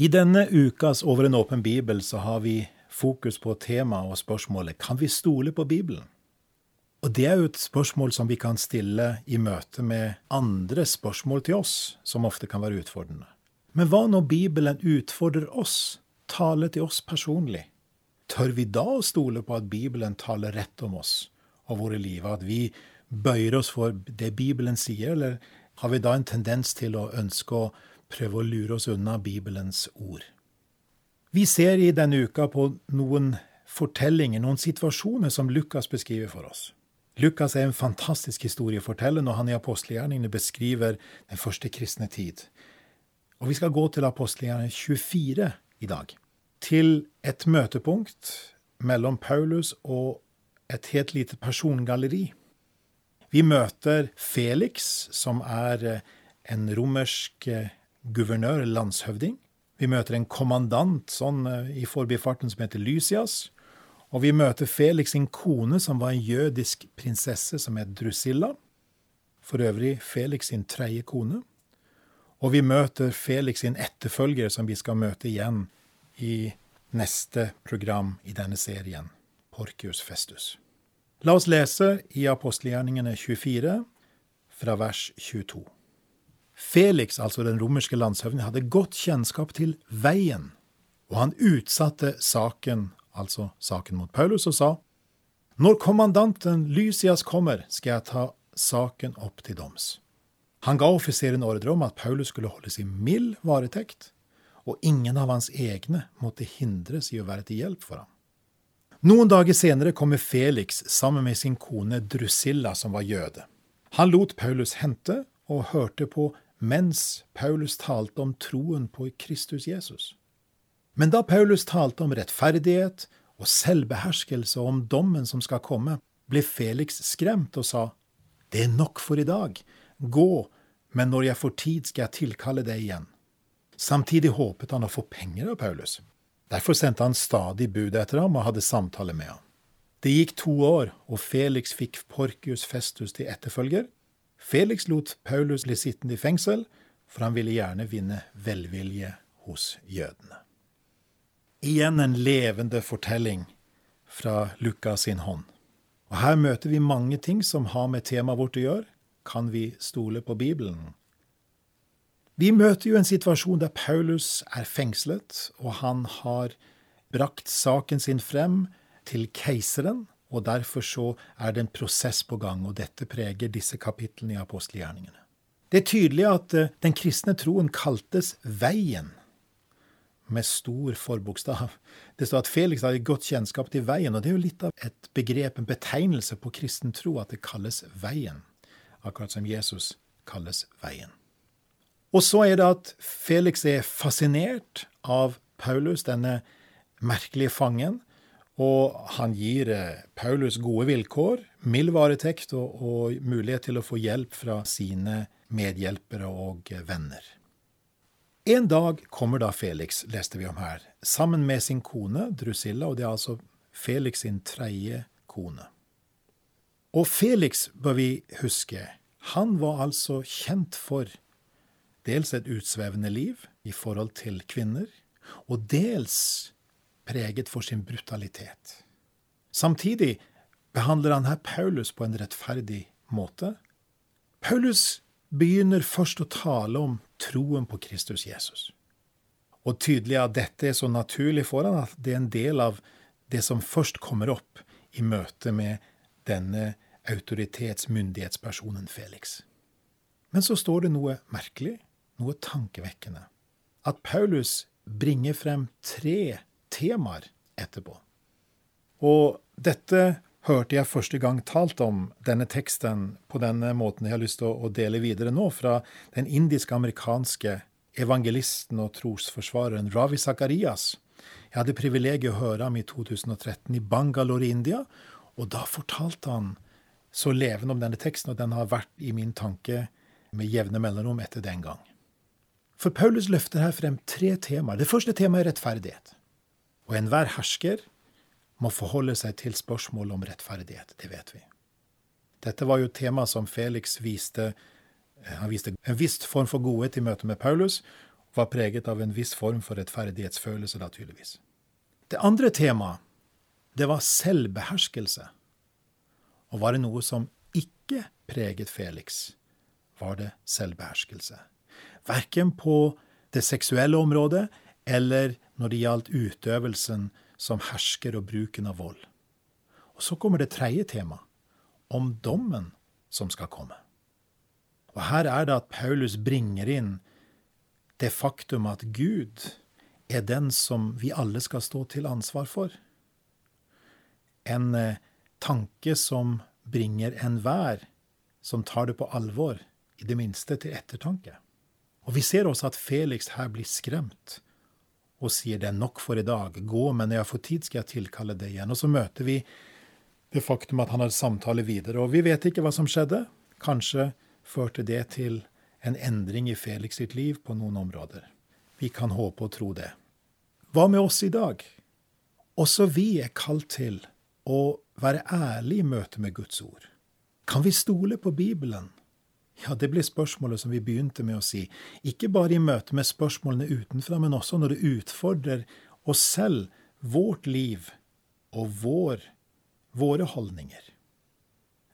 I denne ukas Over en åpen bibel så har vi fokus på temaet og spørsmålet Kan vi stole på Bibelen? Og det er jo et spørsmål som vi kan stille i møte med andre spørsmål til oss, som ofte kan være utfordrende. Men hva når Bibelen utfordrer oss, taler til oss personlig? Tør vi da å stole på at Bibelen taler rett om oss og våre liv, at vi bøyer oss for det Bibelen sier, eller har vi da en tendens til å ønske å prøve å lure oss unna Bibelens ord? Vi ser i denne uka på noen fortellinger, noen situasjoner som Lukas beskriver for oss. Lukas er en fantastisk historieforteller når han i apostelgjerningene beskriver den første kristne tid. Og vi skal gå til apostelgjerningene 24 i dag. Til et møtepunkt mellom Paulus og et helt lite persongalleri. Vi møter Felix, som er en romersk guvernør, landshøvding. Vi møter en kommandant sånn i forbifarten som heter Lysias. Og vi møter Felix sin kone, som var en jødisk prinsesse som het Drusilla. For øvrig Felix sin tredje kone. Og vi møter Felix sin etterfølger, som vi skal møte igjen i neste program i denne serien, Porcius Festus. La oss lese i apostelgjerningene 24, fra vers 22. Felix, altså den romerske landshøvdingen, hadde godt kjennskap til veien, og han utsatte saken altså saken mot Paulus, og sa når kommandanten Lysias kommer, skal jeg ta saken opp til doms. Han ga offiseren ordre om at Paulus skulle holdes i mild varetekt, og ingen av hans egne måtte hindres i å være til hjelp for ham. Noen dager senere kommer Felix sammen med sin kone Drusilla, som var jøde. Han lot Paulus hente og hørte på mens Paulus talte om troen på Kristus Jesus. Men da Paulus talte om rettferdighet og selvbeherskelse og om dommen som skal komme, ble Felix skremt og sa, Det er nok for i dag. Gå, men når jeg får tid, skal jeg tilkalle deg igjen. Samtidig håpet han å få penger av Paulus. Derfor sendte han stadig bud etter ham og hadde samtale med ham. Det gikk to år, og Felix fikk Porcius Festus til etterfølger. Felix lot Paulus bli sittende i fengsel, for han ville gjerne vinne velvilje hos jødene. Igjen en levende fortelling fra Lukas sin hånd. Og Her møter vi mange ting som har med temaet vårt å gjøre. Kan vi stole på Bibelen? Vi møter jo en situasjon der Paulus er fengslet, og han har brakt saken sin frem til keiseren, og derfor så er det en prosess på gang, og dette preger disse kapitlene i apostelgjerningene. Det er tydelig at eh, den kristne troen kaltes Veien med stor forbokstav. Det står at Felix hadde godt kjennskap til veien, og det er jo litt av et begrep, en betegnelse på kristen tro, at det kalles veien. Akkurat som Jesus kalles veien. Og så er det at Felix er fascinert av Paulus, denne merkelige fangen, og han gir eh, Paulus gode vilkår, mild varetekt og, og mulighet til å få hjelp fra sine medhjelpere og venner. En dag kommer da Felix, leste vi om her, sammen med sin kone Drusilla, og det er altså Felix sin tredje kone. Og Felix, bør vi huske, han var altså kjent for dels et utsvevende liv i forhold til kvinner, og dels preget for sin brutalitet. Samtidig behandler han her Paulus på en rettferdig måte. Paulus begynner først å tale om troen på Kristus Jesus. Og tydelig at dette er så naturlig for han at det er en del av det som først kommer opp i møte med denne autoritetsmyndighetspersonen Felix. Men så står det noe merkelig, noe tankevekkende. At Paulus bringer frem tre temaer etterpå. Og dette hørte jeg første gang talt om denne teksten på denne måten jeg har lyst til å dele videre nå, fra den indisk-amerikanske evangelisten og trosforsvareren Ravi Zakarias. Jeg hadde privilegiet å høre ham i 2013 i Bangalore India, og da fortalte han så levende om denne teksten, og den har vært i min tanke med jevne mellomrom etter den gang. For Paulus løfter her frem tre temaer. Det første temaet er rettferdighet. Og enhver hersker må forholde seg til spørsmålet om rettferdighet. Det vet vi. Dette var jo tema som Felix viste. Eh, han viste en viss form for godhet i møte med Paulus, var preget av en viss form for rettferdighetsfølelse, naturligvis. Det andre temaet, det var selvbeherskelse. Og var det noe som ikke preget Felix, var det selvbeherskelse. Verken på det seksuelle området eller når det gjaldt utøvelsen som hersker og bruken av vold. Og så kommer det tredje tema, om dommen som skal komme. Og her er det at Paulus bringer inn det faktum at Gud er den som vi alle skal stå til ansvar for. En eh, tanke som bringer enhver som tar det på alvor, i det minste til ettertanke. Og vi ser også at Felix her blir skremt og sier det er nok for i dag, gå, men når jeg får tid, skal jeg tilkalle det igjen. Og så møter vi det faktum at han har samtale videre, og vi vet ikke hva som skjedde. Kanskje førte det til en endring i Felix sitt liv på noen områder. Vi kan håpe og tro det. Hva med oss i dag? Også vi er kalt til å være ærlige i møte med Guds ord. Kan vi stole på Bibelen? Ja, det blir spørsmålet som vi begynte med å si. Ikke bare i møte med spørsmålene utenfra, men også når det utfordrer oss selv, vårt liv og vår, våre holdninger.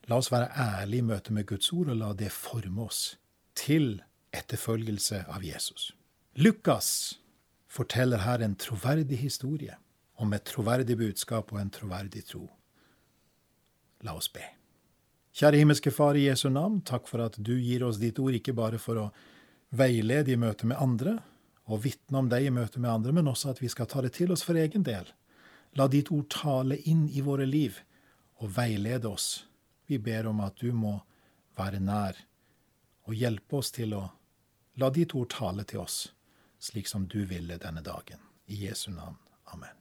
La oss være ærlige i møte med Guds ord, og la det forme oss til etterfølgelse av Jesus. Lukas forteller her en troverdig historie om et troverdig budskap og en troverdig tro. La oss be. Kjære himmelske Far, i Jesu navn, takk for at du gir oss ditt ord, ikke bare for å veilede i møte med andre og vitne om deg i møte med andre, men også at vi skal ta det til oss for egen del. La ditt ord tale inn i våre liv og veilede oss. Vi ber om at du må være nær og hjelpe oss til å la ditt ord tale til oss, slik som du ville denne dagen. I Jesu navn. Amen.